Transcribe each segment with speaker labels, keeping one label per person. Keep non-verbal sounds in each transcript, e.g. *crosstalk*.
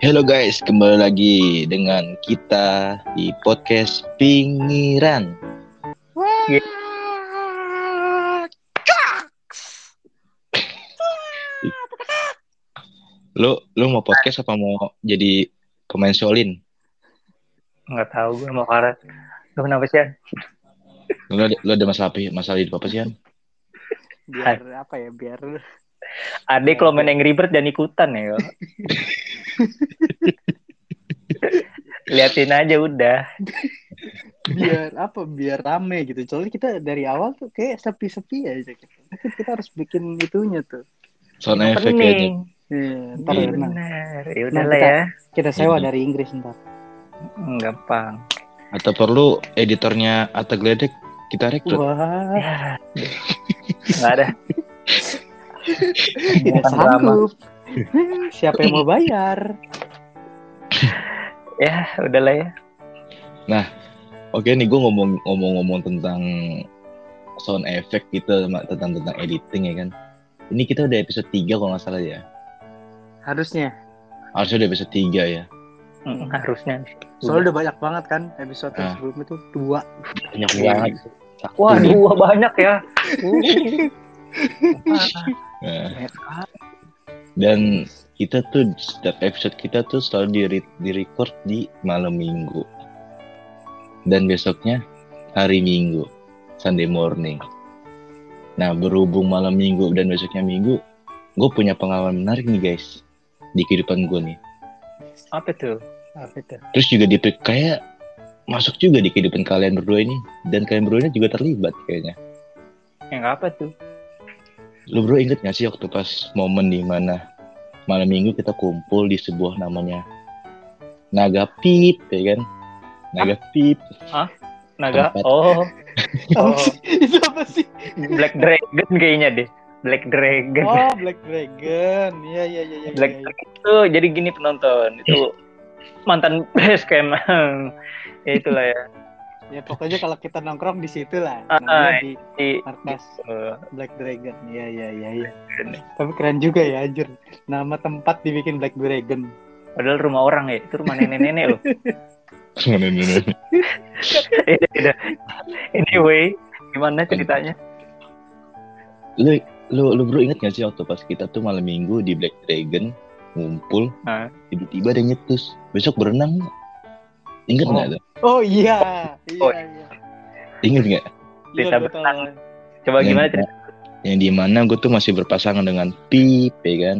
Speaker 1: Halo guys, kembali lagi dengan kita di podcast Pinggiran. Lu lu mau podcast apa mau jadi pemain solin?
Speaker 2: nggak tahu gue mau karet lu kenapa sih An?
Speaker 1: Lu, ada- lu ada masalah apa? Masalah hidup apa sih,
Speaker 3: biar apa ya biar
Speaker 2: adik kalau main Angry Bird dan ikutan ya. *laughs* *laughs* liatin aja udah.
Speaker 3: Biar apa biar rame gitu. Soalnya kita dari awal tuh kayak sepi-sepi aja gitu. Kita harus bikin itunya tuh.
Speaker 1: Sound effect kayaknya.
Speaker 3: Iya, ntar
Speaker 2: ya udahlah
Speaker 3: kita-
Speaker 2: ya.
Speaker 3: kita sewa
Speaker 1: Iya.
Speaker 3: dari Inggris ntar.
Speaker 2: Gampang.
Speaker 1: Atau perlu editornya Atta Gledek kita rekrut?
Speaker 3: wah.
Speaker 2: Ya. Nggak ada. *laughs*
Speaker 3: Tidak sanggup *laughs* siapa yang mau bayar *laughs*
Speaker 2: ya udahlah ya
Speaker 1: Oke nih gue ngomong ngomong-ngomong tentang sound effect gitu sama- tentang tentang editing ya kan. Ini kita udah episode 3 kalau nggak salah ya.
Speaker 3: harusnya
Speaker 1: Harusnya udah episode 3 ya.
Speaker 2: Hmm, harusnya
Speaker 3: soalnya udah banyak banget kan episode
Speaker 1: Ah.
Speaker 3: sebelumnya tuh dua
Speaker 1: Banyak banget. Satu
Speaker 2: wah dua banyak ya *laughs*
Speaker 1: Nah, dan kita tuh setiap episode kita tuh selalu di, di record di malam minggu. Dan besoknya hari minggu, Sunday morning. Nah berhubung malam minggu dan besoknya minggu, gue punya pengalaman menarik nih guys di kehidupan gue nih.
Speaker 2: apa tuh apa tuh
Speaker 1: Terus juga di kayak masuk juga di kehidupan kalian berdua ini dan kalian berdua ini juga terlibat kayaknya.
Speaker 2: yang apa tuh
Speaker 1: Lu bro inget gak sih waktu pas momen di mana malam minggu kita kumpul di sebuah namanya Naga Pip ya kan? Naga Pip.
Speaker 2: naga?
Speaker 1: Tempat.
Speaker 2: oh.
Speaker 3: Sih? *laughs* *laughs* itu apa sih?
Speaker 2: Black Dragon kayaknya deh. Black Dragon.
Speaker 3: Oh Black Dragon. Iya iya iya iya
Speaker 2: Black
Speaker 3: iya.
Speaker 2: Dragon itu jadi gini penonton. Itu *laughs* mantan base camp ya itulah ya
Speaker 3: ya pokoknya kalau kita nongkrong di situ lah
Speaker 2: Ah,
Speaker 3: namanya di
Speaker 2: di
Speaker 3: markas
Speaker 2: eh,
Speaker 3: Black Dragon iya iya iya iya tapi keren juga ya anjir nama tempat dibikin Black Dragon
Speaker 2: padahal rumah orang ya itu rumah nenek-nenek loh *laughs*
Speaker 1: Mana *laughs* ini, ini.
Speaker 2: Beda, beda. anyway gimana ceritanya
Speaker 1: Lu, lu, lu bro inget gak sih waktu pas kita tuh malam minggu di Black Dragon ngumpul,
Speaker 2: Ah.
Speaker 1: tiba-tiba ada nyetus. Besok berenang nggak? Ingat
Speaker 2: Oh.
Speaker 1: nggak tuh?
Speaker 3: oh iya iya
Speaker 2: Oh.
Speaker 3: iya
Speaker 1: Ingat nggak?
Speaker 3: iya
Speaker 2: berenang.
Speaker 3: tahu.
Speaker 2: coba
Speaker 1: Yang-
Speaker 2: gimana cerita
Speaker 1: Yang di mana gue tuh masih berpasangan dengan Pip ya kan?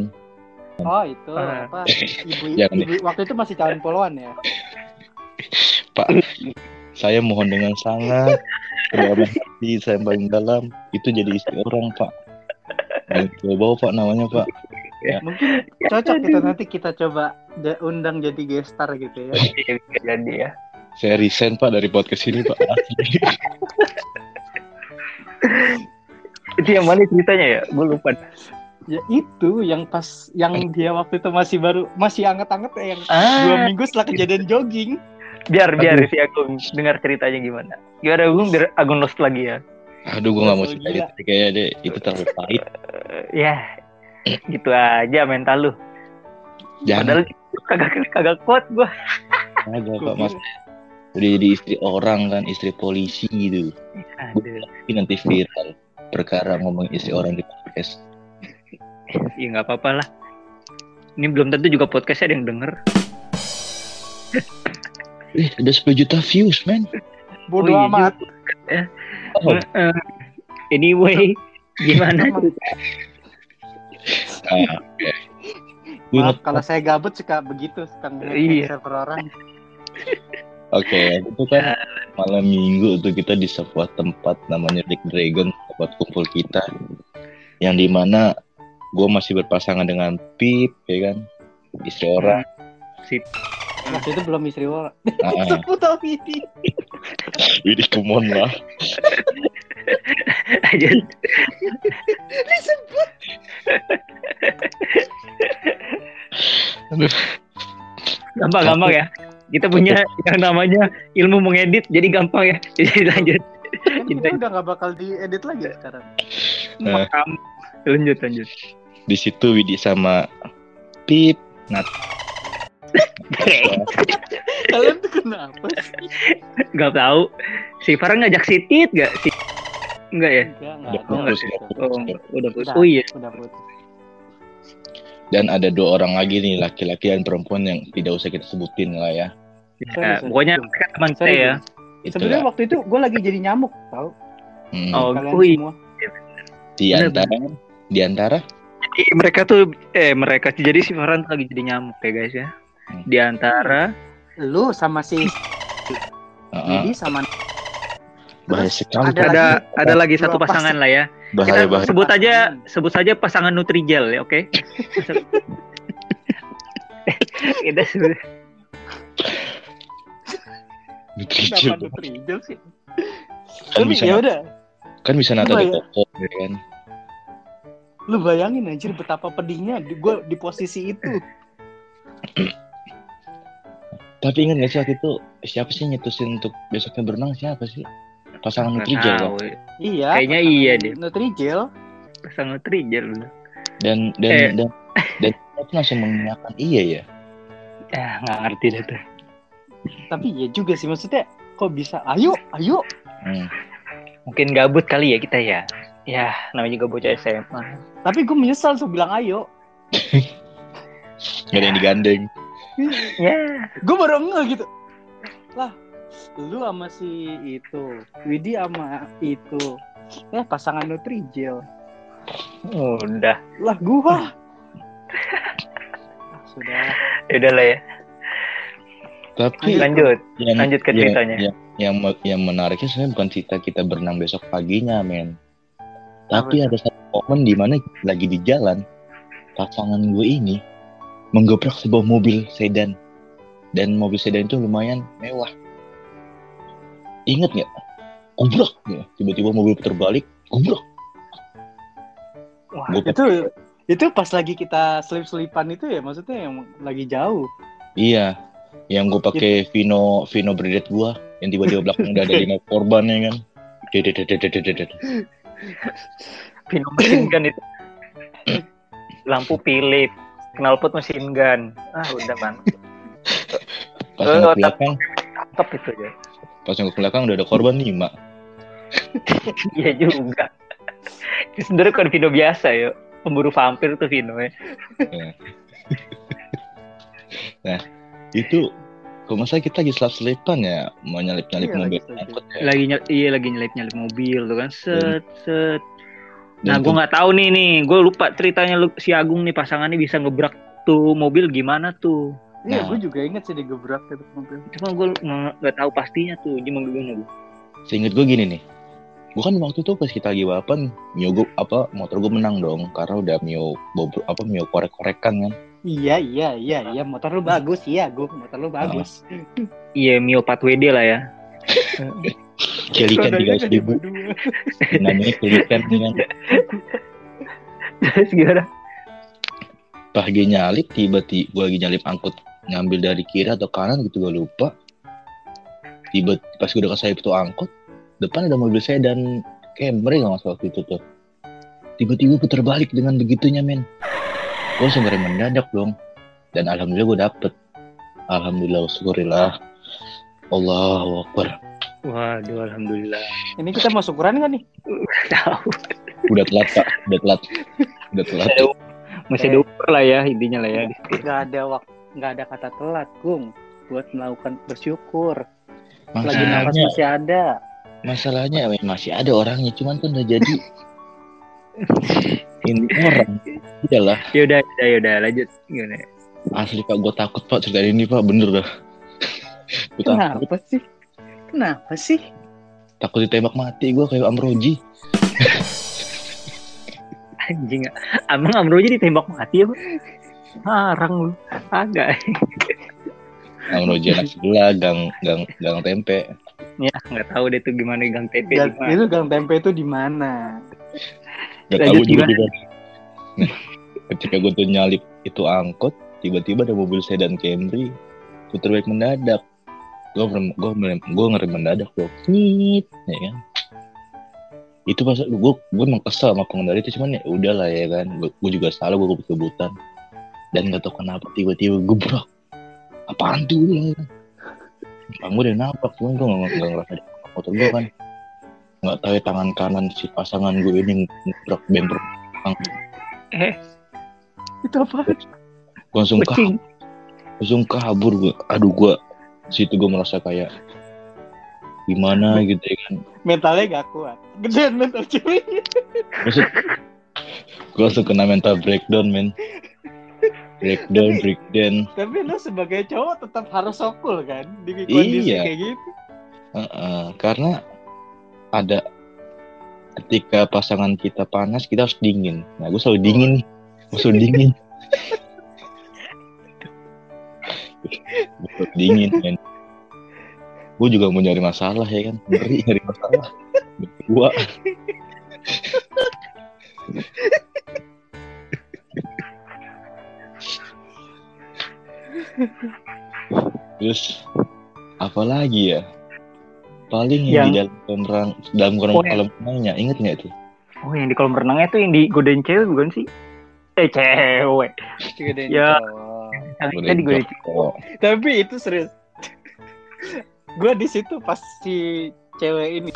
Speaker 3: oh itu
Speaker 2: Ah.
Speaker 3: apa ibu, *laughs*
Speaker 1: Jangan
Speaker 3: ibu waktu itu masih calon poluan ya *laughs*
Speaker 1: Pak, saya mohon dengan sangat dalam hati saya yang paling dalam itu jadi istri orang Pak. Coba Pak namanya Pak.
Speaker 3: Mungkin cocok kita nanti kita coba undang jadi gestar gitu ya. *laughs*
Speaker 2: Iya, jadi ya.
Speaker 1: Saya resign Pak dari podcast ini Pak. *laughs*
Speaker 2: Itu yang mana ceritanya ya? Gue lupa.
Speaker 3: Ya itu yang pas yang dia waktu itu masih baru masih anget-anget ya yang
Speaker 2: ah.
Speaker 3: dua minggu setelah kejadian jogging.
Speaker 2: Biar biar
Speaker 1: Aduh.
Speaker 2: si Agung dengar ceritanya gimana. Gimana Agung? Biar Agung lagi ya.
Speaker 1: Aduh gue gak mau cerita itu kayaknya deh itu terlalu pahit.
Speaker 2: Eh, *laughs* ya gitu aja mental lu
Speaker 1: Jangan
Speaker 2: padahal kagak kagak kuat gue
Speaker 1: ada Pak Mas. Udah jadi istri orang kan, istri polisi gitu.
Speaker 2: Aduh,
Speaker 1: Tapi nanti viral perkara ngomong istri orang di podcast.
Speaker 2: ya nggak apa-apa lah. Ini belum tentu juga podcastnya ada yang denger.
Speaker 1: Eh, ada 10 juta views, man.
Speaker 3: bodoh
Speaker 2: Oh, iya
Speaker 3: amat
Speaker 1: Oh,
Speaker 2: Eh, anyway, gimana? *laughs*
Speaker 1: Ah. Gue
Speaker 3: maaf kalau saya gabut suka begitu suka
Speaker 2: Iya.
Speaker 3: server orang
Speaker 1: Oke, itu kan malam minggu tuh kita di sebuah tempat namanya Black Dragon, tempat kumpul kita. Yang di mana gue masih berpasangan dengan Pip, ya kan? Istri orang.
Speaker 2: Sip.
Speaker 3: waktu itu belum istri orang
Speaker 1: Ah, *laughs*
Speaker 3: sebut tahu ini
Speaker 1: ini kumon lah.
Speaker 2: Aja. *laughs*
Speaker 3: disebut.
Speaker 2: Gampang-gampang ya. Kita punya yang namanya ilmu mengedit, jadi gampang ya. *laughs* Jadi lanjut.
Speaker 3: kan kita udah nggak bakal diedit lagi sekarang
Speaker 1: Nah.
Speaker 2: Makam. Lanjut, lanjut.
Speaker 1: Di situ Widi sama Pip. Nat.
Speaker 3: Kalian tuh kenapa sih?
Speaker 2: Gak tahu. Si Farhan ngajak si Tit gak? Si... Enggak ya?
Speaker 3: Enggak,
Speaker 1: Udah
Speaker 3: enggak.
Speaker 1: putus,
Speaker 3: enggak,
Speaker 1: udah
Speaker 2: Oh,
Speaker 1: putus.
Speaker 2: udah putus.
Speaker 3: Udah.
Speaker 2: Oh iya.
Speaker 3: Udah putus.
Speaker 1: Dan ada dua orang lagi nih, laki-laki dan perempuan yang tidak usah kita sebutin lah ya.
Speaker 2: Ya,
Speaker 3: Sorry, sorry.
Speaker 2: pokoknya mereka teman saya ya.
Speaker 3: Sebenarnya waktu itu gue lagi jadi nyamuk, tau?
Speaker 1: Hmm.
Speaker 2: Oh,
Speaker 3: Kalian
Speaker 2: wih.
Speaker 3: semua.
Speaker 1: di antara di antara
Speaker 2: Jadi mereka tuh eh mereka jadi si Farhan lagi jadi nyamuk ya guys ya.
Speaker 1: Hmm.
Speaker 2: Di antara
Speaker 3: Lu sama si *laughs*
Speaker 1: uh-uh,
Speaker 3: Didi sama
Speaker 1: bahaya sekali.
Speaker 3: ada
Speaker 2: ada
Speaker 3: lagi-
Speaker 2: ada lagi satu pasangan lah ya.
Speaker 1: bahaya
Speaker 2: Kita
Speaker 1: bahaya.
Speaker 2: sebut aja sebut saja pasangan Nutrijel ya, oke? *laughs* Kita sebut
Speaker 3: lu terinjal sih?
Speaker 1: kan bisa
Speaker 3: ya udah,
Speaker 1: kan bisa nata di toko ya kan?
Speaker 3: Lu bayangin anjir betapa pedihnya di gue di posisi itu.
Speaker 1: tapi ingat gak sih waktu itu siapa sih nyetusin untuk besoknya berenang? Siapa sih pasangan
Speaker 2: Nggak
Speaker 1: Nutrijel kan?
Speaker 3: Iya.
Speaker 2: Kayaknya iya deh.
Speaker 3: Nutrijel.
Speaker 2: Pasangan Nutrijel.
Speaker 1: dan dan
Speaker 2: Eh.
Speaker 1: dan dan tuh langsung mengiyakan iya ya
Speaker 2: Ya nggak ngerti deh tuh.
Speaker 3: Tapi ya juga sih maksudnya kok bisa ayo ayo
Speaker 1: hmm.
Speaker 2: Mungkin gabut kali ya kita ya. Ya namanya juga bocah SMA.
Speaker 3: tapi gue menyesal tuh bilang ayo *laughs*
Speaker 1: gak ada yang digandeng
Speaker 2: Ya.
Speaker 3: gue baru ngeh gitu lah lu sama si itu Widi sama itu eh pasangan Nutrijel
Speaker 2: Udah.
Speaker 3: lah gua *laughs* Ah, sudah
Speaker 2: Ya udah lah ya.
Speaker 1: tapi
Speaker 2: Lanjut.
Speaker 1: yang,
Speaker 2: Lanjut ke ceritanya.
Speaker 1: yang, yang, yang menariknya sebenarnya bukan cerita kita berenang besok paginya men tapi ada satu momen di mana lagi di jalan pasangan gue ini menggebrak sebuah mobil sedan dan mobil sedan itu lumayan mewah ingat nggak gubrak ya tiba-tiba mobil terbalik gubrak
Speaker 2: Wah,
Speaker 1: Gua-
Speaker 3: itu itu pas lagi kita selip selipan itu ya maksudnya yang lagi jauh
Speaker 1: iya yang gue pakai Vino Vino Bredet gua yang tiba-tiba belakang udah ada *laughs* lima korban ya kan.
Speaker 2: Pino mesin gun itu. Lampu Philip. Knalpot mesin gun. Ah udah bang.
Speaker 1: pas
Speaker 2: otak-
Speaker 1: belakang
Speaker 2: Cakep itu ya.
Speaker 1: Pas nengok belakang udah ada korban lima *laughs*
Speaker 2: Iya juga. Itu sebenarnya bukan Vino biasa ya. Pemburu vampir tuh Vino ya. *laughs*
Speaker 1: itu kalau masa kita lagi selap selipan ya mau nyalip nyalip
Speaker 3: Iya,
Speaker 1: mobil
Speaker 3: lagi
Speaker 1: ya.
Speaker 2: Lagi nyel iya lagi nyelip nyelip mobil tuh kan. Set set. Nah gue nggak tahu nih nih. Gue lupa ceritanya lu, si Agung nih pasangannya bisa ngebrak tuh mobil gimana tuh.
Speaker 3: Iya
Speaker 1: Nah.
Speaker 3: gue juga inget sih digebrak itu mobil
Speaker 2: Cuma gue nggak tahu pastinya tuh gimana gimana gue.
Speaker 1: Seinget gue gini nih, gue kan waktu itu pas kita lagi balapan, Mio gue apa motor gue menang dong, karena udah Mio apa Mio korek-korekan kan.
Speaker 3: iya iya iya iya motor lu bagus iya gue motor lu bagus
Speaker 2: Iya Mio 4WD lah ya. *laughs*
Speaker 1: Kelikan tiga ribu, namanya kelikan kan.
Speaker 2: Terus gimana?
Speaker 1: Pas lagi nyalip, tiba-tiba gue lagi nyalip angkut ngambil dari kiri atau kanan gitu gue lupa. Tiba pas gue udah kesayap tuh angkut, depan ada mobil sedan Camry nggak masuk waktu itu tuh. Tiba-tiba putar balik dengan begitunya men. Gue langsung ngerem mendadak dong. Dan alhamdulillah gue dapet. Alhamdulillah, syukurillah. Allahu Akbar.
Speaker 2: Waduh alhamdulillah.
Speaker 3: ini kita mau syukuran kan nih
Speaker 2: Tahu.
Speaker 1: Udah telat pak, udah telat. Udah telat.
Speaker 2: Masih ada umur lah ya intinya lah ya.
Speaker 3: nggak ada waktu nggak ada kata telat gung buat melakukan bersyukur lagi nafas
Speaker 1: Masalahnya,
Speaker 3: masih ada
Speaker 1: masalahnya masih ada orangnya, cuman kan udah jadi *laughs* ini orang. Udahlah,
Speaker 2: Yaudah, yaudah, yaudah, lanjut. Gimana?
Speaker 1: asli pak, gue takut pak cerita ini pak, bener dah. *laughs* Takut,
Speaker 3: kenapa sih kenapa sih
Speaker 1: takut ditembak mati gue kayak Amroji. *laughs*
Speaker 2: Anjing, abang Amroji ditembak mati ya, Bang? Harang lu. Agak.
Speaker 1: Amroji anak sebelah, gang gang gang tempe.
Speaker 2: Ya, nggak tahu deh tuh gimana gang TP
Speaker 3: Gang- itu gang tempe itu di mana
Speaker 1: Gak tahu juga juga. Ketika gue tuh nyalip itu angkot, tiba-tiba ada mobil sedan Camry putar balik mendadak. Gue gue gue ngerem mendadak tuh, Nyit, ya kan. Itu pas gue gue emang kesel sama pengendara itu cuman ya udahlah ya kan. Gue juga salah gue kebut-kebutan dan gak tau kenapa tiba-tiba gebrak. apaan tuh gue bilang kamu udah nabrak cuman gue nggak nggak ngerasa di motor gue kan nggak tahu ya tangan kanan si pasangan gue ini nabrak bemper
Speaker 2: Eh,
Speaker 3: Itu apa?
Speaker 1: gue langsung kabur langsung kabur gue aduh gue situ gue merasa kayak gimana gitu ya kan
Speaker 3: Mentalnya gak kuat. Gedean mental ceweknya.
Speaker 1: maksud gue langsung kena mental breakdown men breakdown breakdown.
Speaker 3: Tapi lu sebagai cowok tetap harus sokul kan? Di kondisi
Speaker 1: Iya.
Speaker 3: kayak gitu.
Speaker 1: Heeh, karena ada ketika pasangan kita panas kita harus dingin. Nah gue selalu dingin nih. Gue selalu dingin. *laughs* Gua selalu dingin men. Gue juga mau nyari masalah ya kan? Ngeri nyari masalah. Berdua terus apa lagi ya paling yang, di dalam kolam renang dalam kolam
Speaker 2: Oh,
Speaker 1: kolam renangnya inget nggak tuh
Speaker 2: Oh, yang di kolam renangnya tuh yang digodain cewek bukan sih? Eh, cewek.
Speaker 3: Gedean
Speaker 2: Ya. Yang kita digodain cewek.
Speaker 3: Tapi itu serius. gue di situ pas si cewek ini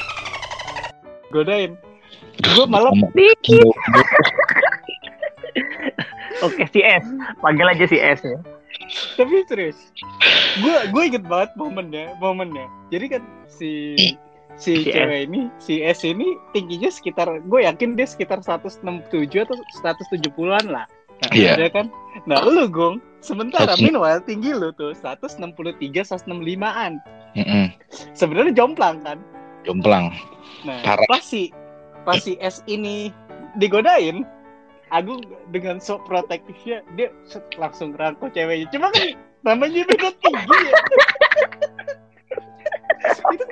Speaker 3: godain. Gue malah
Speaker 2: Dikit. *laughs* Oke, si S. Panggil aja si S ya.
Speaker 3: Tapi serius. Gue gue inget banget momennya, momennya. Jadi kan si si
Speaker 2: Si
Speaker 3: cewek ini, si S ini tingginya sekitar gue yakin dia sekitar 167 atau 170-an lah. Nah,
Speaker 1: Iya.
Speaker 3: ya kan? Nah, lu Gong, sementara
Speaker 1: Satu-
Speaker 3: meanwhile tinggi lu tuh 163 165-an.
Speaker 1: Mm-mm,
Speaker 3: Sebenarnya jomplang kan?
Speaker 1: jomplang
Speaker 3: Nah,
Speaker 1: Parah.
Speaker 3: pas si pas si S ini digodain, Agung dengan sok protektifnya dia set, langsung rangkul ceweknya. Cuma kan namanya beda tinggi ya. *laughs* Itu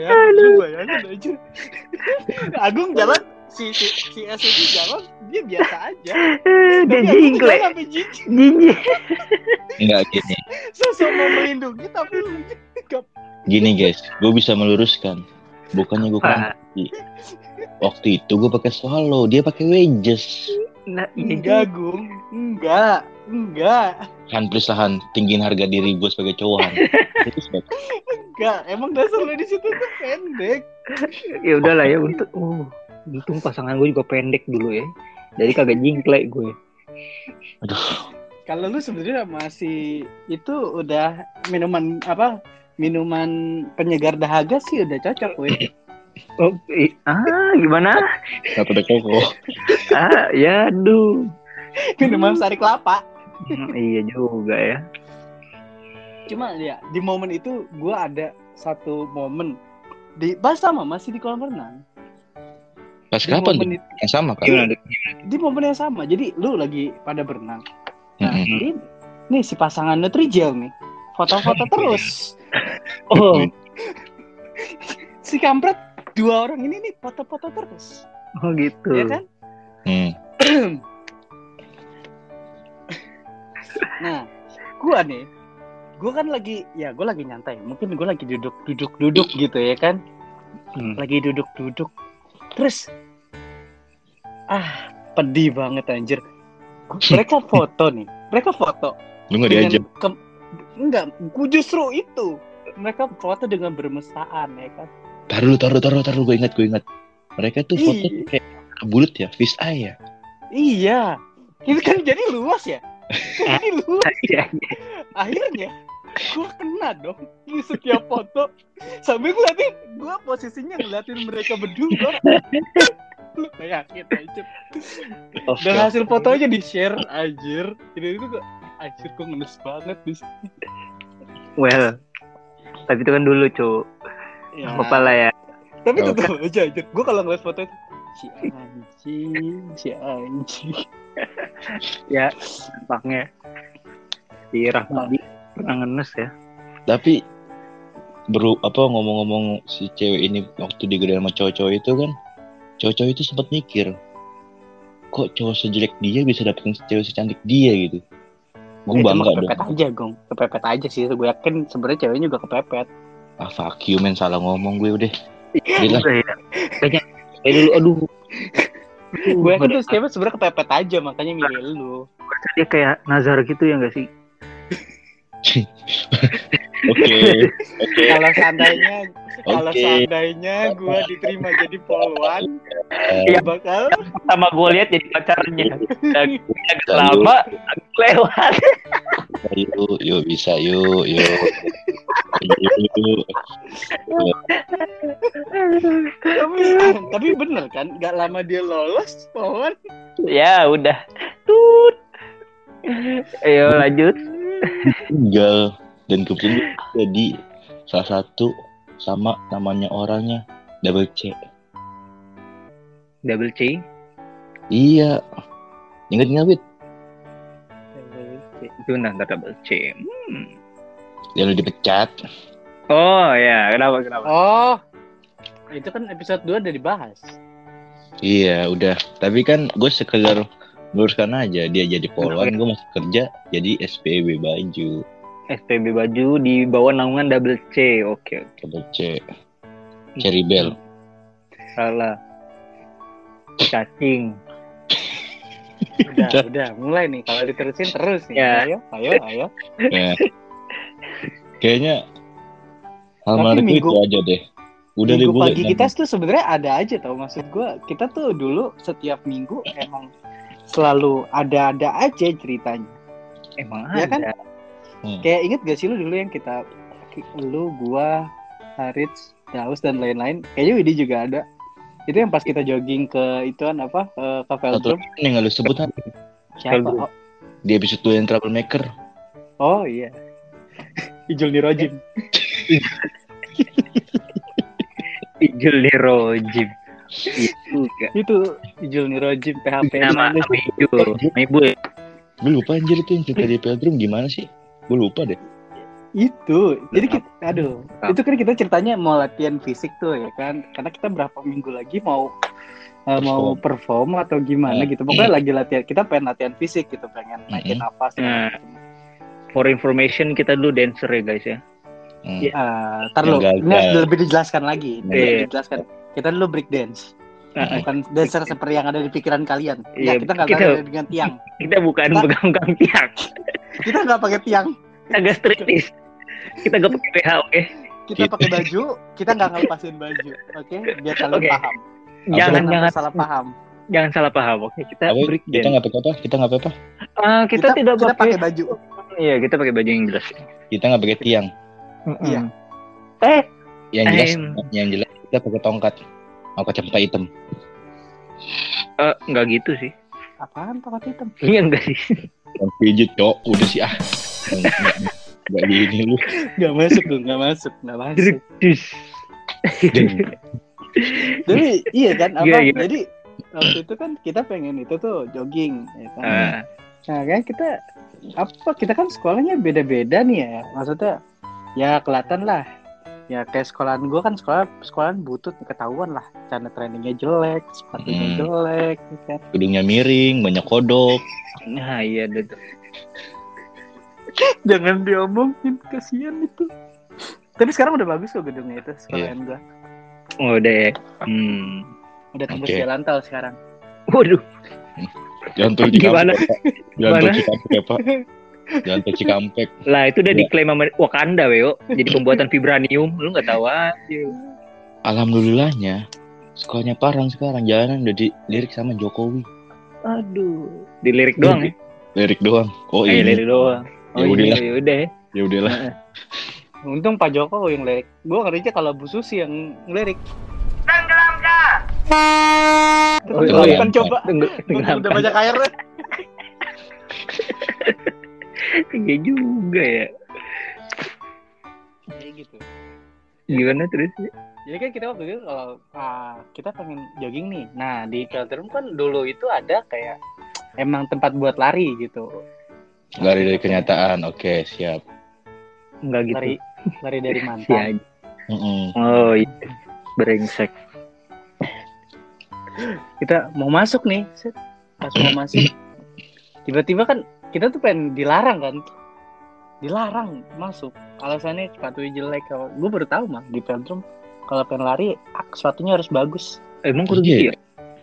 Speaker 3: ya, lu bayangin aja. Agung jalan si, si, si S itu jalan dia biasa aja.
Speaker 2: Eh, Dia
Speaker 3: Agung
Speaker 2: jingkle.
Speaker 3: jalan sampai jijik.
Speaker 2: Jijik.
Speaker 1: nggak gini
Speaker 3: Sosok mau melindungi tapi lu
Speaker 1: gini guys gue bisa meluruskan bukannya gue kan waktu itu gue pakai swallow dia pakai wedges
Speaker 2: Nah, iya
Speaker 3: enggak Gung, enggak, enggak.
Speaker 1: Han please lah Han tinggiin harga diri gue sebagai cowok Han. *laughs*
Speaker 3: Enggak, emang dasar lu di situ tuh pendek.
Speaker 2: ya udahlah ya untuk uh, untung pasangan gue juga pendek dulu ya jadi kagak jingklek gue
Speaker 3: Kalau lu sebenarnya masih itu udah minuman apa? Minuman penyegar dahaga sih udah cocok, weh.
Speaker 2: Oh, i- ah gimana
Speaker 1: Nggak pada koko
Speaker 2: ah ya aduh
Speaker 3: Minuman sari kelapa.
Speaker 2: Hmm, iya juga ya
Speaker 3: Cuma ya di momen itu gua ada satu momen di pas sama masih di kolam renang.
Speaker 1: pas
Speaker 3: Di
Speaker 1: kapan
Speaker 3: momen itu-
Speaker 1: yang sama kan
Speaker 2: gimana
Speaker 3: di momen yang sama. Jadi lu lagi pada berenang. Nah,
Speaker 1: Mm-mm.
Speaker 3: jadi nih si pasangan Nutrijel nih. Foto-foto *laughs* terus.
Speaker 2: oh *laughs*
Speaker 3: Si kampret dua orang ini nih foto-foto terus.
Speaker 2: oh gitu
Speaker 3: Ya kan?
Speaker 1: Hmm. *clears throat*
Speaker 3: Nah, gua nih, gua kan lagi, ya gua lagi nyantai. Mungkin gua lagi duduk, duduk, duduk gitu ya kan?
Speaker 2: Hmm.
Speaker 3: Lagi duduk, duduk. Terus, ah, pedih banget anjir. Mereka *laughs* foto nih, mereka foto.
Speaker 1: lu nggak diajak
Speaker 3: ke- enggak, gua justru itu. Mereka foto dengan bermesraan ya kan?
Speaker 1: Taruh taruh taruh taruh gue ingat gue ingat. Mereka tuh foto kayak bulat ya fish eye ya?
Speaker 3: Iya, itu kan jadi luas ya. Kan jadi luas. *laughs*
Speaker 2: Iya,
Speaker 3: akhirnya gue kena dong di setiap foto. Sambil ngeliatin gue posisinya ngeliatin mereka berdua. *laughs* Lu bayangin aja dan hasil fotonya di share anjir. Ini itu kok anjir gue ngenes banget di sini.
Speaker 2: Well tapi itu kan dulu cu
Speaker 3: ya.
Speaker 2: apa lah ya.
Speaker 3: Tapi
Speaker 1: Oh.
Speaker 3: tetap aja anjir gue kalau ngeliat foto itu si anjing si anjing. *laughs*
Speaker 2: Ya tampaknya si Rahmadi pernah ngenes ya.
Speaker 1: Tapi beru apa ngomong-ngomong si cewek ini waktu digodain sama cowok-cowok itu kan cowok-cowok itu sempat mikir kok cowok sejelek dia bisa dapetin cewek secantik dia? gitu. Gue
Speaker 3: Eh,
Speaker 1: bangga dong.
Speaker 3: kepepet aja gong. Kepepet aja sih gue yakin sebenarnya ceweknya juga kepepet
Speaker 1: ah fuck you men. Salah ngomong gue udah. Gila.
Speaker 2: udah ya kayaknya kayak dulu aduh.
Speaker 3: Gue yakin tuh sebenarnya kepepet aja makanya milih lu.
Speaker 2: Dia kayak Nazar gitu ya gak sih *laughs*
Speaker 1: Oke. Oke.
Speaker 3: Kalau seandainya kalau
Speaker 1: Oke.
Speaker 3: seandainya gue diterima jadi polwan, gue bakal
Speaker 2: Pertama gue lihat jadi pacarnya. Dan agak lama, aku lewat.
Speaker 1: Yuk, yuk bisa yuk, yuk. Yuk.
Speaker 3: tapi, tapi bener kan, gak lama dia lolos polwan.
Speaker 2: ya udah. Tut. Ayo lanjut.
Speaker 1: tinggal dan kemudian dia jadi salah satu sama namanya orangnya double C
Speaker 2: Double C.
Speaker 1: iya ingat ingat wit
Speaker 2: Itu ntar double C. Hmm.
Speaker 1: dia udah dipecat
Speaker 2: Oh ya, kenapa kenapa?
Speaker 3: Oh, itu kan episode 2 udah dibahas.
Speaker 1: iya udah tapi kan gue sekedar luruskan aja dia jadi polwan gue masih kerja jadi SPB baju
Speaker 2: SPB baju di bawah naungan double C. Oke, oke.
Speaker 1: double C Cherry Bell
Speaker 2: Salah. Cacing.
Speaker 3: Udah, udah, mulai nih. Kalau diterusin terus nih.
Speaker 2: Ya.
Speaker 3: Ayo, ayo, ayo.
Speaker 1: ya. kayaknya hal menarik
Speaker 3: minggu-
Speaker 1: itu aja deh udah
Speaker 3: minggu
Speaker 1: gue
Speaker 3: pagi kita tuh sebenarnya ada aja tau maksud gua kita tuh dulu setiap minggu *clears throat* emang selalu ada-ada aja ceritanya.
Speaker 2: Emang
Speaker 3: Ya
Speaker 2: ada.
Speaker 3: kan? kayak inget gak sih lu dulu yang kita lu gua Harits Daus dan lain-lain. Kayaknya Widi juga ada. Itu yang pas kita jogging ke ituan apa ke
Speaker 1: satu
Speaker 3: Veldrum
Speaker 1: lagi yang nggak lu sebut kan
Speaker 3: siapa? Oh,
Speaker 1: di episode 2 yang troublemaker.
Speaker 3: Oh iya. *laughs* Ijul Nirojim. *laughs*
Speaker 2: Ijul di Rojim. Itu
Speaker 3: itu Ijul Nirojim PHP
Speaker 2: Nama nama Ijul. Nama Ibu
Speaker 1: gue lupa anjir itu yang cerita di Veldrum gimana sih gue lupa deh
Speaker 3: itu jadi kita aduh
Speaker 2: Apa?
Speaker 3: itu kan kita ceritanya mau latihan fisik tuh ya kan karena kita berapa minggu lagi mau eh, mau perform atau gimana
Speaker 1: Hmm.
Speaker 3: gitu pokoknya lagi latihan kita pengen latihan fisik gitu pengen naikin napas
Speaker 2: Nah. For information kita dulu dancer ya guys ya.
Speaker 1: Hmm.
Speaker 3: Ntar
Speaker 1: Yang
Speaker 3: lu,
Speaker 1: gagal.
Speaker 3: ini lebih dijelaskan lagi.
Speaker 2: Iya.
Speaker 3: lebih dijelaskan. Kita dulu break dance,
Speaker 2: Nah,
Speaker 3: bukan dancer seperti yang ada di pikiran kalian. Ya,
Speaker 2: Iya,
Speaker 3: kita nggak
Speaker 2: kita-
Speaker 3: dengan tiang.
Speaker 2: kita bukan
Speaker 3: Kita-
Speaker 2: pegang-pegang tiang.
Speaker 3: Kita nggak pakai tiang.
Speaker 2: Agak striptis. Kita gak pakai PH, oke?
Speaker 3: Kita
Speaker 1: Gitu.
Speaker 3: pakai baju. Kita nggak ngelepasin baju. Oke, biar kalian
Speaker 2: Oke.
Speaker 3: paham.
Speaker 2: Jangan
Speaker 3: Jangan
Speaker 2: jangan
Speaker 3: salah paham.
Speaker 2: jangan salah paham, oke? Kita
Speaker 1: Apa?
Speaker 2: break
Speaker 1: kita
Speaker 2: dance.
Speaker 1: nggak pakai apa kita nggak pakai apa
Speaker 2: Ah, kita, tidak
Speaker 3: kita pakai. baju.
Speaker 2: Iya, kita pakai baju yang jelas.
Speaker 1: kita nggak pakai tiang
Speaker 3: Iya.
Speaker 2: Eh,
Speaker 1: yang jelas
Speaker 2: Em.
Speaker 1: yang jelas kita pakai tongkat mau kacamata hitam
Speaker 2: eh, nggak gitu sih.
Speaker 3: Apaan pakai hitam? *laughs*
Speaker 2: Iya enggak sih.
Speaker 1: yang pijit cok udah sih ah nggak gini lu
Speaker 3: Nggak masuk tuh, nggak masuk, nggak masuk. Jadi iya kan apa?
Speaker 2: Iya, iya.
Speaker 3: Jadi waktu itu kan kita pengen itu tuh jogging, ya kan?
Speaker 2: Ah,
Speaker 3: Nah kan kita apa kita kan sekolahnya beda-beda nih ya maksudnya ya kelihatan lah ya kayak sekolahan gue kan sekolah sekolahan butut ketahuan lah cara trainingnya jelek sepatunya
Speaker 1: Hmm.
Speaker 3: jelek ya kan
Speaker 1: gedungnya miring banyak kodok
Speaker 2: nah iya tuh. *laughs*
Speaker 3: jangan diomongin kasihan itu tapi sekarang udah bagus kok gedungnya itu sekolahan gue
Speaker 2: Oh, udah ya. Hmm.
Speaker 3: udah tembus
Speaker 1: Oke.
Speaker 3: jalan tol sekarang
Speaker 2: Waduh,
Speaker 1: jangan tol
Speaker 2: Gimana? Gimana? *laughs*
Speaker 1: ya jangan tol cikampek
Speaker 2: lah itu udah
Speaker 1: Ya.
Speaker 2: diklaim sama Wakanda, Weo. Jadi pembuatan vibranium, lu nggak tahu aja.
Speaker 1: alhamdulillahnya sekolahnya parang sekarang jalanan udah dilirik sama Jokowi
Speaker 2: Aduh, dilirik doang ya.
Speaker 1: lirik doang oh
Speaker 2: Eh,
Speaker 1: ini
Speaker 2: lirik doang. Oh
Speaker 1: Ya udah
Speaker 2: iya,
Speaker 1: lah.
Speaker 2: ya udah.
Speaker 1: ya udahlah
Speaker 3: untung Pak Joko yang lirik gue ngerinya kalau Bu Susi yang ngelirik
Speaker 2: Oh,
Speaker 3: Terus
Speaker 2: oh, iya.
Speaker 3: kan coba
Speaker 2: Tunggu,
Speaker 3: udah banyak air *laughs*
Speaker 2: Iya juga ya.
Speaker 3: kayak gitu
Speaker 2: Gimana terus?
Speaker 3: Jadi kan kita waktu itu kalau ah, kita pengen jogging nih. Nah di Peltrum kan dulu itu ada kayak emang tempat buat lari gitu.
Speaker 1: lari dari kenyataan oke siap
Speaker 2: Enggak gitu.
Speaker 3: Lari lari dari *laughs* mantan.
Speaker 1: Mm-mm.
Speaker 2: Oh iya. Brengsek.
Speaker 3: Kita mau masuk nih. set. Pas mau masuk tiba-tiba kan kita tuh pengen dilarang kan. Dilarang masuk. Alasannya sepatunya jelek. Gue baru tahu mah di Peltrum kalau pengen lari sepatunya harus bagus.
Speaker 2: Emang kudu
Speaker 1: Iya,
Speaker 2: gitu ya?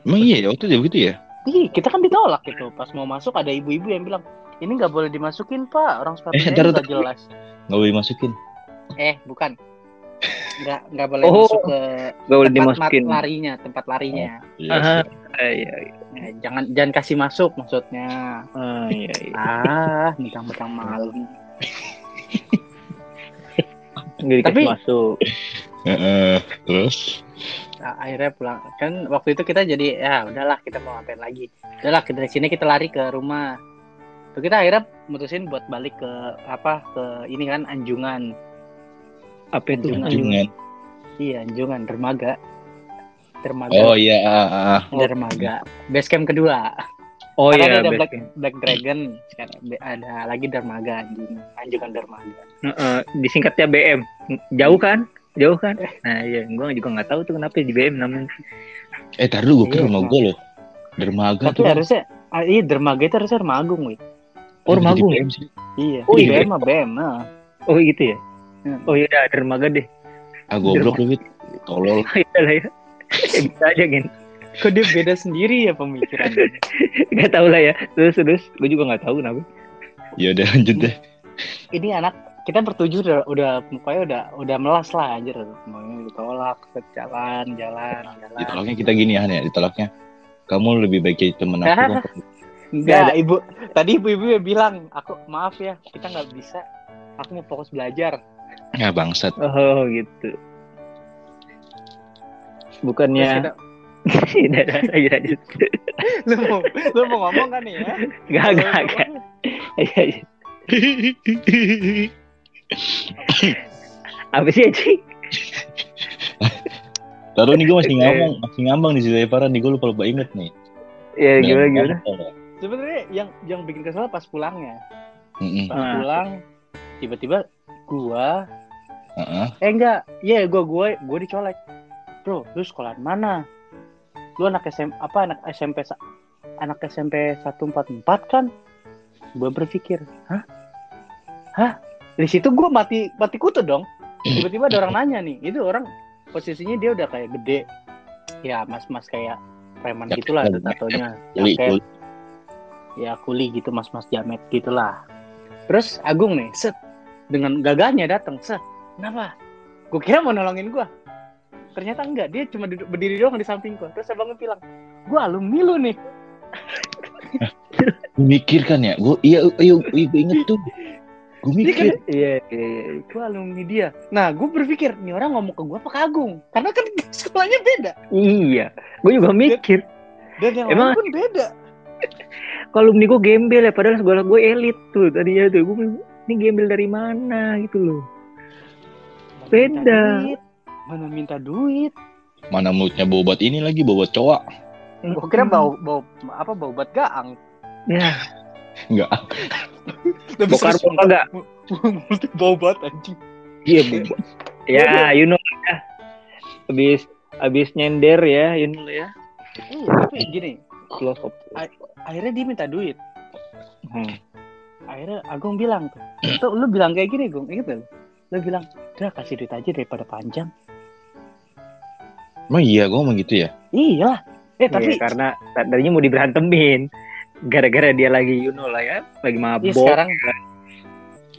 Speaker 1: emang iya ya waktu itu begitu ya
Speaker 3: Ih, kita kan ditolak gitu. Pas mau masuk ada ibu-ibu yang bilang, ini nggak boleh dimasukin pak orang
Speaker 1: Eh,
Speaker 3: sepatunya
Speaker 1: ntar,
Speaker 3: nggak jelas
Speaker 1: Nggak boleh masukin.
Speaker 3: eh bukan nggak nggak boleh
Speaker 2: Oh,
Speaker 3: masuk ke
Speaker 2: Gak boleh
Speaker 3: tempat
Speaker 2: dimasukin.
Speaker 3: mat- larinya tempat larinya
Speaker 1: Iya
Speaker 2: Aha.
Speaker 1: sih.
Speaker 2: Eh, iya, iya.
Speaker 3: Eh, jangan jangan kasih masuk maksudnya
Speaker 2: Ah, iya, iya.
Speaker 3: ah mentang-mentang malam *laughs*
Speaker 2: Nggak dikasih
Speaker 3: Tapi-
Speaker 2: masuk.
Speaker 1: Heeh. Terus?
Speaker 3: Nah, akhirnya pulang kan waktu itu kita jadi ya udahlah kita mau ngapain lagi udahlah dari sini kita lari ke rumah Tuh kita akhirnya mutusin buat balik ke apa ke ini kan Anjungan
Speaker 2: Apa itu?
Speaker 3: Anjungan. Iya Anjungan dermaga dermaga
Speaker 1: Oh iya. ah, ah, ah.
Speaker 3: dermaga base camp kedua
Speaker 2: Oh
Speaker 3: Karena
Speaker 2: iya,
Speaker 3: ada Black. Black Dragon sekarang ada lagi dermaga Anjungan Anjungan dermaga
Speaker 2: Heeh, disingkatnya BM. Jauh kan? Jauh kan? Nah iya, gua juga nggak tahu tuh kenapa di BM namanya.
Speaker 1: Eh, tar dulu gue kira
Speaker 3: Iya,
Speaker 1: rumah gue loh. Dermaga
Speaker 3: tapi
Speaker 1: tuh.
Speaker 3: harusnya ah, iya dermaga itu harusnya rumah agung wih
Speaker 2: Oh,
Speaker 1: sih?
Speaker 3: iya
Speaker 2: Oh, iya.
Speaker 3: BM BM.
Speaker 2: Oh gitu ya?
Speaker 3: Hmm.
Speaker 2: Oh iya, udah dermaga deh.
Speaker 1: Ah, goblok lu, Wit. Tolol. *laughs*
Speaker 2: Iya lah ya. Ya, bisa aja kan.
Speaker 3: kok dia beda sendiri ya pemikirannya *laughs*
Speaker 2: Gak tau lah ya. Terus terus, gue juga nggak tahu kenapa.
Speaker 1: Ya udah lanjut deh.
Speaker 3: ini anak kita bertujuh udah udah mukanya udah udah melas lah anjir semuanya ditolak jalan jalan jalan
Speaker 1: Ditolaknya kita gini ya, Han, ya. Ditolaknya. Kamu lebih baik jadi temen aku.
Speaker 3: enggak ibu tadi ibu ibu bilang aku maaf ya kita nggak bisa aku mau fokus belajar
Speaker 1: Ya bangsat.
Speaker 2: Oh gitu. Bukannya Udah, udah, aja aja.
Speaker 3: lu mau lu mau ngomong kan nih ya
Speaker 2: Gak, gak, gak. Apa sih Aji?
Speaker 1: Taruh nih gue masih
Speaker 2: Oke.
Speaker 1: ngomong, masih ngambang di Zilaya Parah nih gue lupa lupa inget nih.
Speaker 2: Ya gimana gimana?
Speaker 3: sebenarnya yang yang bikin kesel pas pulangnya
Speaker 1: Mm-mm.
Speaker 3: pas
Speaker 2: Ah.
Speaker 3: pulang tiba-tiba gua
Speaker 1: Heeh.
Speaker 3: eh enggak. Iya gua gua gua dicolek. Bro lu sekolah mana? Lu anak SM apa anak SMP sa- anak SMP 144 kan? Gua berpikir hah? Hah? Di situ gua mati mati kutu dong. Tiba-tiba ada orang nanya nih. Itu orang posisinya dia udah kayak gede. Ya mas-mas kayak preman
Speaker 1: Ya,
Speaker 3: gitulah
Speaker 1: ya,
Speaker 3: tatonya
Speaker 1: Kuli,
Speaker 3: jaket
Speaker 1: kuli.
Speaker 3: ya kuli gitu mas-mas jamet gitulah. Terus Agung nih set dengan gagahnya datang set kenapa? Gue kira mau nolongin gue ternyata enggak. Dia cuma duduk berdiri doang di samping gue terus abangnya bilang gue alumni lu nih.
Speaker 1: Gue mikir kan ya, gue iya iya iya gue inget tuh. Gue
Speaker 3: Ini kan?
Speaker 1: mikir.
Speaker 2: Iya, iya, iya.
Speaker 3: gue alumni dia. Nah gue berpikir nih orang ngomong ke gue apa ke Agung karena kan *laughs* sekolahnya beda.
Speaker 2: Iya, gue juga mikir.
Speaker 3: dan yang
Speaker 2: Emang-
Speaker 3: pun beda.
Speaker 2: Kalau gue gembel ya, padahal sekolah gue elit tuh tadinya tuh. Gue ini gembel dari mana? Gitu loh. Beda.
Speaker 3: minta mana minta duit
Speaker 1: Mana mulutnya bawa buat ini lagi, bawa buat cowok.
Speaker 3: gue kira bau bau apa bau bat gaang
Speaker 2: Ya,
Speaker 1: Enggak.
Speaker 2: bokar bokar gak?
Speaker 3: multi bau bat anjing
Speaker 2: Iya, Bu. ya, you know ya. Abis abis nyender ya, you know ya.
Speaker 3: iya tapi gini
Speaker 2: Close up.
Speaker 3: akhirnya dia minta duit
Speaker 2: Hmm.
Speaker 3: akhirnya Agung bilang tuh tuh lu bilang kayak gini Gung inget gak lu lu bilang udah kasih duit aja daripada panjang
Speaker 1: Emang iya, gue ngomong gitu ya.
Speaker 3: iya eh tapi
Speaker 2: Iya, karena tadinya mau diberantemin. Gara-gara dia lagi you know lah ya, lagi mabok.
Speaker 3: Iya, sekarang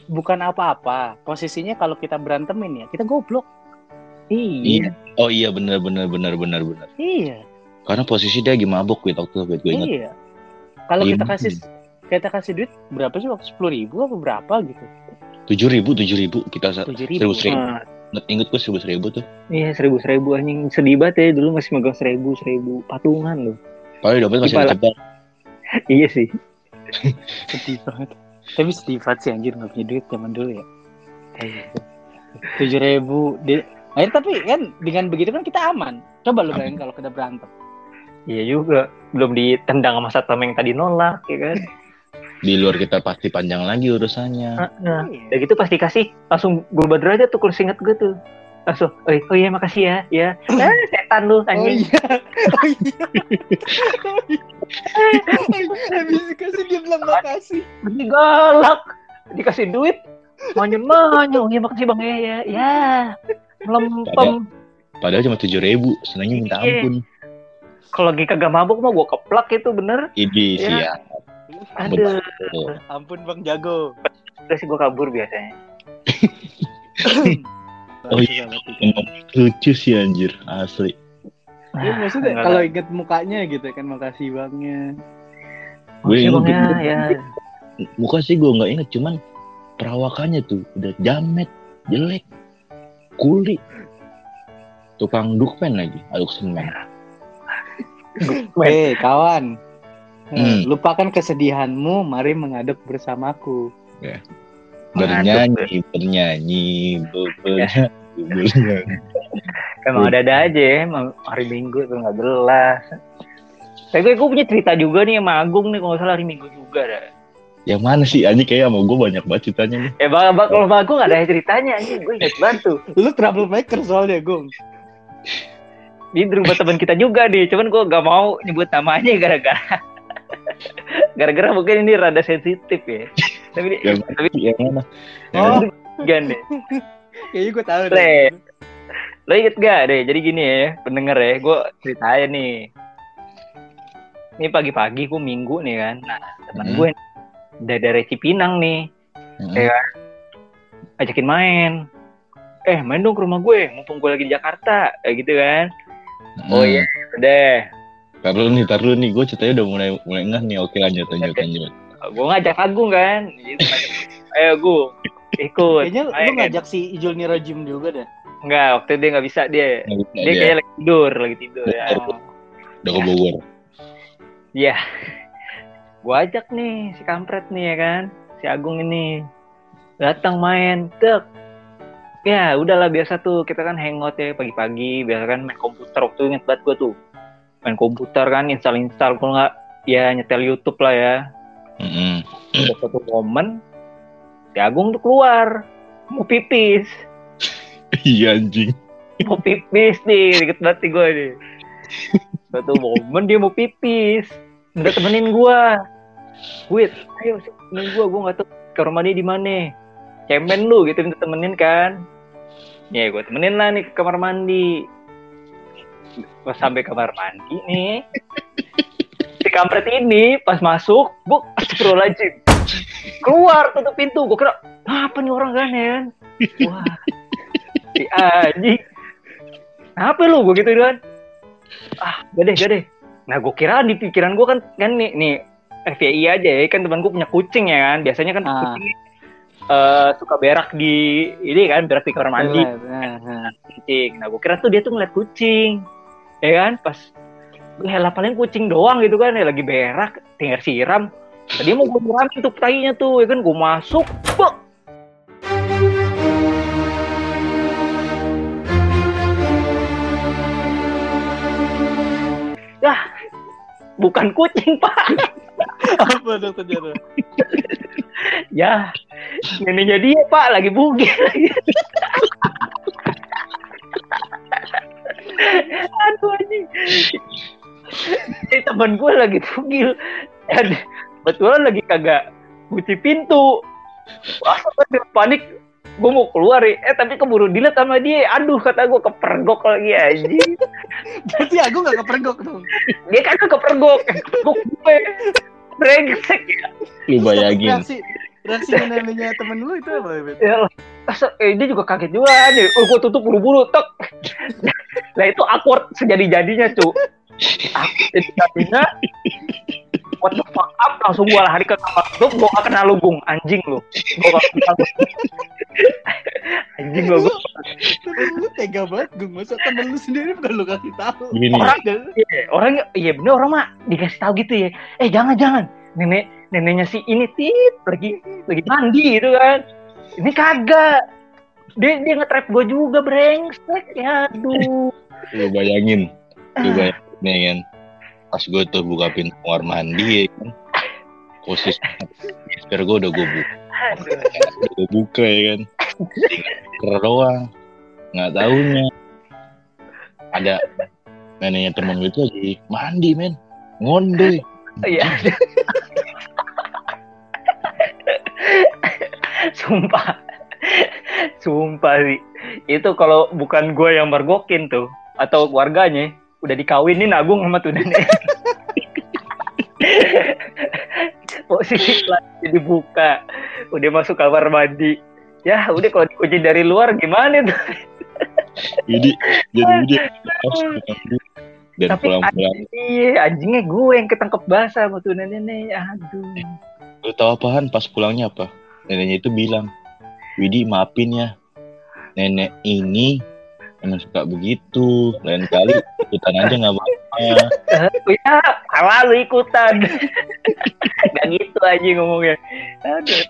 Speaker 3: bukan apa-apa posisinya kalau kita berantemin ya kita goblok
Speaker 2: Iya.
Speaker 1: Oh iya, benar benar benar benar benar.
Speaker 3: iya
Speaker 1: Karena posisi dia lagi mabok, Wit, waktu itu, gue inget.
Speaker 3: iya kalau
Speaker 1: Iya,
Speaker 3: kita kasih kita kasih duit berapa sih waktu sepuluh ribu apa berapa gitu
Speaker 1: Tujuh ribu, tujuh ribu. Kita seribu seribu.
Speaker 2: Ah,
Speaker 1: Ingat, inget gue seribu seribu tuh.
Speaker 2: Iya seribu seribu anjing sedih banget ya dulu masih megang seribu seribu patungan loh.
Speaker 1: Padahal dompet masih dijebak. *laughs*
Speaker 2: Iya sih. *laughs*
Speaker 3: sedih banget tapi sedih banget sih anjir nggak punya duit zaman dulu ya tujuh ribu di akhir tapi kan dengan begitu kan kita aman coba lu bayangin kalau kita berantem
Speaker 2: Iya juga. Belum ditendang sama satpam yang tadi nolak ya kan.
Speaker 1: Di luar kita pasti panjang lagi urusannya.
Speaker 2: Nah,
Speaker 3: Iya.
Speaker 2: udah gitu pas dikasih langsung berubah derajat tuh kursi inget gue tuh. Langsung, oh, iya- oh iya makasih ya, ya. Ah, *laughs* setan lu
Speaker 3: oh
Speaker 2: anjing.
Speaker 3: iya oh iya *laughs* oh iya habis dikasih dia bilang makasih
Speaker 2: Bener galak. Dikasih duit, manyun manyun. Oh iya makasih bang ya, ya. Ya, melempem.
Speaker 1: Padahal cuma tujuh ribu. Senangnya minta
Speaker 2: Iya.
Speaker 1: ampun.
Speaker 2: Kalau lagi kagak mabuk mah gua keplak itu bener.
Speaker 1: Ini
Speaker 2: Iya.
Speaker 1: ya.
Speaker 2: Aduh,
Speaker 1: Betul.
Speaker 3: Ampun Bang Jago.
Speaker 2: terus gue kabur biasanya. *laughs*
Speaker 1: Oh iya. Lucu sih anjir asli
Speaker 3: Ya, maksudnya
Speaker 2: Enggak
Speaker 3: kalau inget mukanya gitu kan makasih bangnya.
Speaker 1: gue inget
Speaker 2: ya, ya.
Speaker 1: muka sih gue nggak inget cuman perawakannya tuh udah jamet jelek kuli tukang dukmen lagi aduk semen
Speaker 3: Hei kawan,
Speaker 1: Hmm.
Speaker 3: lupakan kesedihanmu, mari mengaduk bersamaku.
Speaker 1: bernyanyi bernyanyi ber- bernyanyi bernyanyi.
Speaker 2: Emang ada-ada aja ya, emang hari Minggu tuh nggak jelas. Tapi gue, gue punya cerita juga nih sama Agung nih, kalau salah hari Minggu juga dah.
Speaker 1: yang mana sih anjing kayak sama gue banyak banget ceritanya nih
Speaker 2: Eh bang, bang kalau bang Agung nggak ada ceritanya anjing, gue inget banget tuh. *laughs*
Speaker 3: Lu troublemaker soalnya, Gung.
Speaker 2: Di rumah teman kita juga nih, cuman gue nggak mau nyebut namanya gara-gara gara-gara mungkin ini rada sensitif ya. *laughs* Tapi
Speaker 1: yang *laughs*
Speaker 2: tapi
Speaker 1: yang mana
Speaker 3: Oh.
Speaker 2: gan deh. *laughs*
Speaker 3: Kayaknya gue tahu
Speaker 2: Le.
Speaker 3: deh.
Speaker 2: Lo inget gak deh? Jadi gini ya, pendengar ya, gue ceritain nih. Ini pagi-pagi gue minggu nih kan. Nah, teman
Speaker 1: Hmm.
Speaker 2: gue dari dari Cipinang nih,
Speaker 1: Hmm.
Speaker 2: ya kan? ajakin main. Eh, main dong ke rumah gue, mumpung gue lagi di Jakarta, kayak gitu kan. Oh iya, udah.
Speaker 1: Taruh nih taruh nih gue ceritanya udah mulai mulai ngeh nih oke lanjut lanjut lanjut
Speaker 2: Gue ngajak Agung kan. Gitu, Ayo Gung, ikut.
Speaker 3: Kayaknya
Speaker 2: main,
Speaker 3: lu
Speaker 2: kan.
Speaker 3: ngajak si Ijul Nirojim juga dah.
Speaker 2: Enggak, waktu itu dia nggak bisa dia.
Speaker 1: Bisa
Speaker 2: Dia
Speaker 1: dia.
Speaker 2: kayak lagi tidur, lagi tidur ya.
Speaker 1: udah ke Bogor
Speaker 2: Iya. Gua ajak nih si kampret nih ya kan. Si Agung ini. Datang main. Tek. Ya udahlah biasa tuh. Kita kan hangout ya pagi-pagi. Biasa kan main komputer. Waktu itu inget banget gua tuh. Main komputer kan install-install. Kalau nggak ya nyetel YouTube lah ya. Udah satu momen. Si Agung tuh keluar. Mau pipis. *laughs*
Speaker 1: iya anjing
Speaker 2: Mau pipis nih. Dikit banget gue nih. Satu momen dia mau pipis. Udah temenin gua. Wait, ayo temenin gua, gua nggak tahu kamar mandi di mana. Cemen lu gitu minta temenin kan. Ya gua temenin lah nih ke kamar mandi. Pas sampai kamar mandi nih. Si kampret ini pas masuk, gua astagfirullahaladzim. Keluar tutup pintu, gua kira apa nih orang kan. Wah. Si anjing. Apa lu gua gitu kan. Ah, gak deh. Nah, gue kira di pikiran gue kan kan nih nih FYI aja ya kan teman gue punya kucing ya kan. Biasanya kan
Speaker 3: Ah.
Speaker 2: kucing eh, suka berak di ini kan berak di kamar mandi kucing. Nah, gue kira tuh dia tuh ngeliat kucing. Ya kan pas gue lah paling kucing doang gitu kan ya lagi berak tinggal siram. Tadi mau gue siramin tuh tainya tuh ya kan gue masuk. Buk. Yah, bukan kucing *laughs* pak.
Speaker 3: Apa dong terjadi?
Speaker 2: Ya, neneknya dia pak lagi bugil Aduh anjing. Ini teman gue lagi bugil. Dan betulan lagi kagak kunci pintu. Wah, gue panik. Gue mau keluar ya. Eh, tapi keburu dilihat sama dia. Aduh, kata gue kepergok lagi anjing.
Speaker 3: Berarti aku gak kepergok dong.
Speaker 2: Dia kagak kepergok. Kepergok gue. Brengsek ya.
Speaker 1: lu bayangin
Speaker 3: Reaksi, *laughs* neneknya temen lu itu apa, Bet?
Speaker 2: Ya eh, dia juga kaget juga nih. Oh, gue tutup buru-buru, tek. *laughs* nah itu awkward sejadi-jadinya, cu. Aku sejadi-jadinya, what the fuck up, langsung gue lari ke kamar lu, gue gak kenal lu, Gung. Anjing lu. Gue gak kenal lu. *laughs* Anjing lu,
Speaker 3: temen lu tega banget, Gung. Masa temen lu sendiri bukan lu kasih tahu.
Speaker 1: gini
Speaker 2: Orang, iya, orang, iya bener orang mah dikasih tahu gitu ya. Eh, jangan-jangan. Nenek, neneknya si ini tit lagi lagi mandi gitu kan. Ini kagak. Dia dia nge-trap gue juga brengsek. Ya aduh. *laughs*
Speaker 1: lu bayangin lu bayangin nih kan pas gue tuh buka pintu kamar mandi ya kan khusus masker gue udah gue buka gue buka ya kan tinggal doang nggak tahunya ada neneknya temen gue tuh lagi mandi men ngonde
Speaker 2: Iya. Sumpah. *laughs* Sumpah sih. Itu kalau bukan gue yang mergokin tuh atau keluarganya udah dikawinin Agung sama tuh *laughs* nenek. posisi kelasnya dibuka udah masuk kamar mandi ya udah kalau dikunci dari luar gimana tuh *laughs*
Speaker 1: jadi jadi dia dan
Speaker 2: tapi
Speaker 1: pulang-pulang
Speaker 2: anjing, anjingnya gue yang ketangkep basah sama tuh nenek aduh
Speaker 1: lu tahu apaan pas pulangnya apa neneknya itu bilang Widi maafin ya. Nenek ini emang suka begitu. Lain kali ikutan aja nggak apa-apa. *laughs*
Speaker 2: Ya kalah lu ikutan. *laughs* Gak gitu aja ngomongnya. Aduh,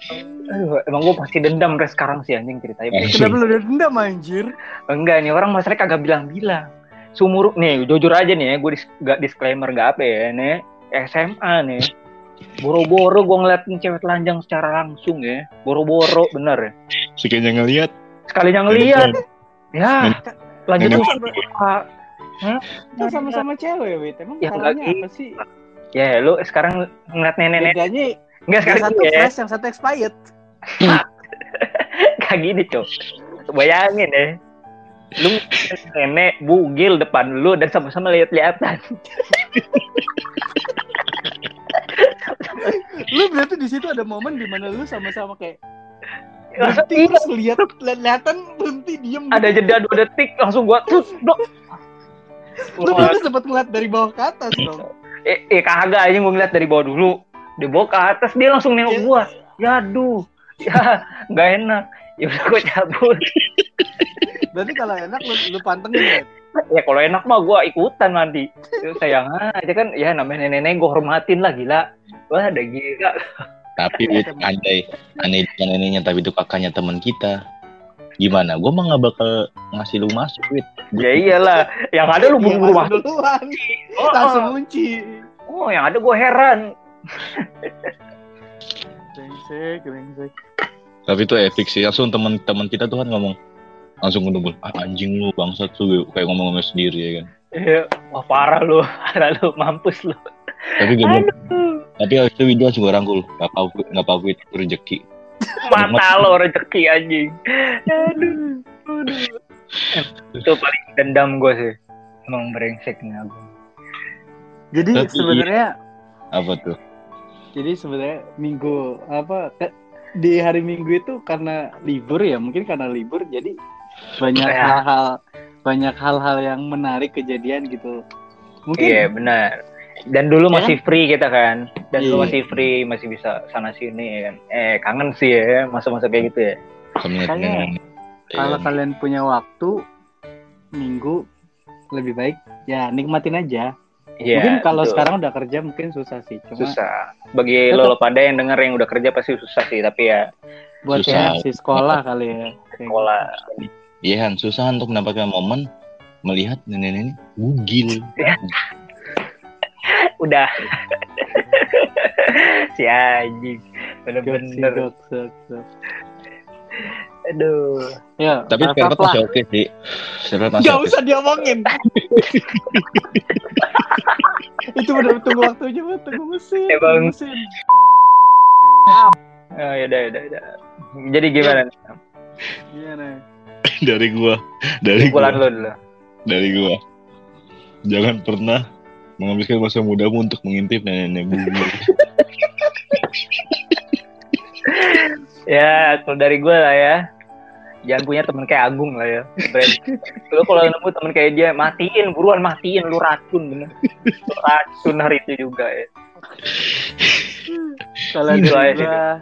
Speaker 2: aduh emang gue pasti dendam sampai sekarang sih anjing ceritanya.
Speaker 3: Kenapa lu udah dendam anjir?
Speaker 2: enggak nih orang masalahnya kagak bilang-bilang. Sumur nih jujur aja nih ya gue dis, gak disclaimer gak apa ya nih SMA nih boro-boro gue ngeliatin cewek telanjang secara langsung ya. Boro-boro bener ya.
Speaker 1: Sekalinya ngeliat.
Speaker 2: Sekalinya ngeliat. ya lanjut usaha
Speaker 3: Kita sama-sama cewek, Wit. Emang
Speaker 2: Ya,
Speaker 3: salahnya apa sih?
Speaker 2: ya lu sekarang ngeliat nenek-nenek.
Speaker 3: Bedanya
Speaker 2: enggak
Speaker 3: yang
Speaker 2: sekarang
Speaker 3: satu
Speaker 2: ya
Speaker 3: fresh, yang satu expired.
Speaker 2: kayak gini cok bayangin ya. Lu nenek bugil depan lu dan sama-sama lihat-lihatan *laughs*
Speaker 3: Lu berarti di situ ada momen di mana lu sama-sama kayak berhenti terus lihat lihat-lihatan berhenti diem.
Speaker 2: ada jeda dua detik langsung gua tuh dok.
Speaker 3: Lu berarti sempat ngeliat dari bawah ke atas dong.
Speaker 2: eh, eh kagak aja gua ngeliat dari bawah dulu. Di bawah ke atas dia langsung nengok
Speaker 3: Ya.
Speaker 2: gua. Ya aduh. *laughs* Ya nggak enak. Ya udah gua cabut.
Speaker 3: Berarti kalau enak lu, lu pantengin Wit.
Speaker 2: ya kalau enak mah gua ikutan nanti. Ya, sayang aja kan ya namanya nenek gua hormatin lah gila wah ada gila
Speaker 1: tapi andai andai bukan neneknya tapi itu kakaknya teman kita gimana gue mah nggak bakal ngasih lu masuk Wid.
Speaker 2: ya iyalah yang ada lu
Speaker 3: Iya,
Speaker 2: buru-buru
Speaker 3: masuk duluan.
Speaker 2: Oh,
Speaker 3: Langsung
Speaker 2: oh.
Speaker 3: kunci.
Speaker 2: oh yang ada gua heran
Speaker 3: Brengsek, brengsek.
Speaker 1: tapi itu epic sih langsung teman-teman kita tuh kan ngomong langsung ngedumul ah, anjing lu bangsat tuh kayak ngomong-ngomong sendiri ya kan
Speaker 2: Iya, wah parah lu, *laughs* parah lu, mampus lu.
Speaker 1: tapi gue tapi habis itu video langsung gue rangkul nggak apa nggak apa itu rezeki
Speaker 2: Mata lo rezeki anjing. Aduh, aduh. Itu paling dendam gue sih. Emang brengsek nih aku.
Speaker 3: Jadi
Speaker 1: Tapi
Speaker 3: sebenarnya
Speaker 1: apa tuh
Speaker 3: jadi sebenarnya minggu apa ke- di hari minggu itu karena libur ya mungkin karena libur jadi banyak
Speaker 2: Ya.
Speaker 3: hal-hal banyak hal-hal yang menarik kejadian gitu mungkin
Speaker 2: Iya benar. Dan dulu
Speaker 3: Ya
Speaker 2: masih free kita kan. Dan dulu
Speaker 3: Iya.
Speaker 2: masih free, masih bisa sana sini ya kan. Eh kangen sih ya masa-masa kayak gitu ya.
Speaker 3: Makanya, kalau
Speaker 1: Iya.
Speaker 3: kalian punya waktu minggu lebih baik ya nikmatin aja
Speaker 2: Iya.
Speaker 3: mungkin kalau
Speaker 2: betul.
Speaker 3: sekarang udah kerja mungkin susah sih cuma
Speaker 2: susah. Bagi
Speaker 3: Tetap-
Speaker 2: lo pada yang denger yang udah kerja pasti susah sih. Tapi ya
Speaker 3: buat
Speaker 1: Susah.
Speaker 3: yang masih sekolah kali ya
Speaker 2: sekolah.
Speaker 1: Iya Han, susah untuk mendapatkan momen melihat nenek-nenek bugil. *laughs*
Speaker 2: Udah. *laughs* si anjing.
Speaker 3: sih,
Speaker 2: Bener-bener. Aduh.
Speaker 3: ya
Speaker 1: Tapi part masih oke sih. Spare part masih
Speaker 3: Gak
Speaker 1: oke.
Speaker 3: usah diomongin. *laughs* itu benar tunggu waktunya buat tunggu mesin.
Speaker 2: Emang.
Speaker 3: mesin.
Speaker 2: Oh, yaudah, yaudah, yaudah. Jadi gimana?
Speaker 3: Gimana?
Speaker 1: dari gua, dari
Speaker 2: Kumpulan
Speaker 1: gua,
Speaker 2: dulu.
Speaker 1: dari gua. Jangan pernah menghabiskan masa mudamu untuk mengintip nenek-nenek bugil. *laughs*
Speaker 2: Ya, kalau dari gue lah ya. Jangan punya temen kayak Agung lah ya. Lu kalau nemu temen kayak dia, matiin, buruan matiin. Lu racun bener. Lu racun hari itu juga ya.
Speaker 3: Kalau
Speaker 2: Itu
Speaker 3: dari gua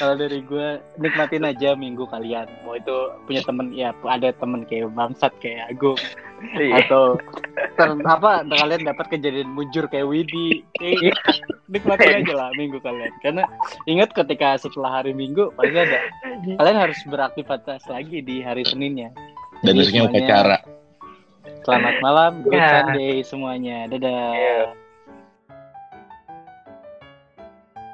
Speaker 3: kalau dari gua nikmatin aja minggu kalian. Mau itu punya temen ya ada temen kayak bangsat kayak Agung. Atau ter, apa kalian dapat kejadian mujur kayak Widi. Kayak, nikmatin aja lah *laughs* minggu kalian. Karena ingat ketika setelah hari Minggu pasti ada kalian harus beraktivitas lagi di hari Seninnya.
Speaker 1: Dan besoknya upacara.
Speaker 3: Selamat malam, good
Speaker 2: Ya.
Speaker 3: Sunday semuanya. Dadah.
Speaker 2: Iya.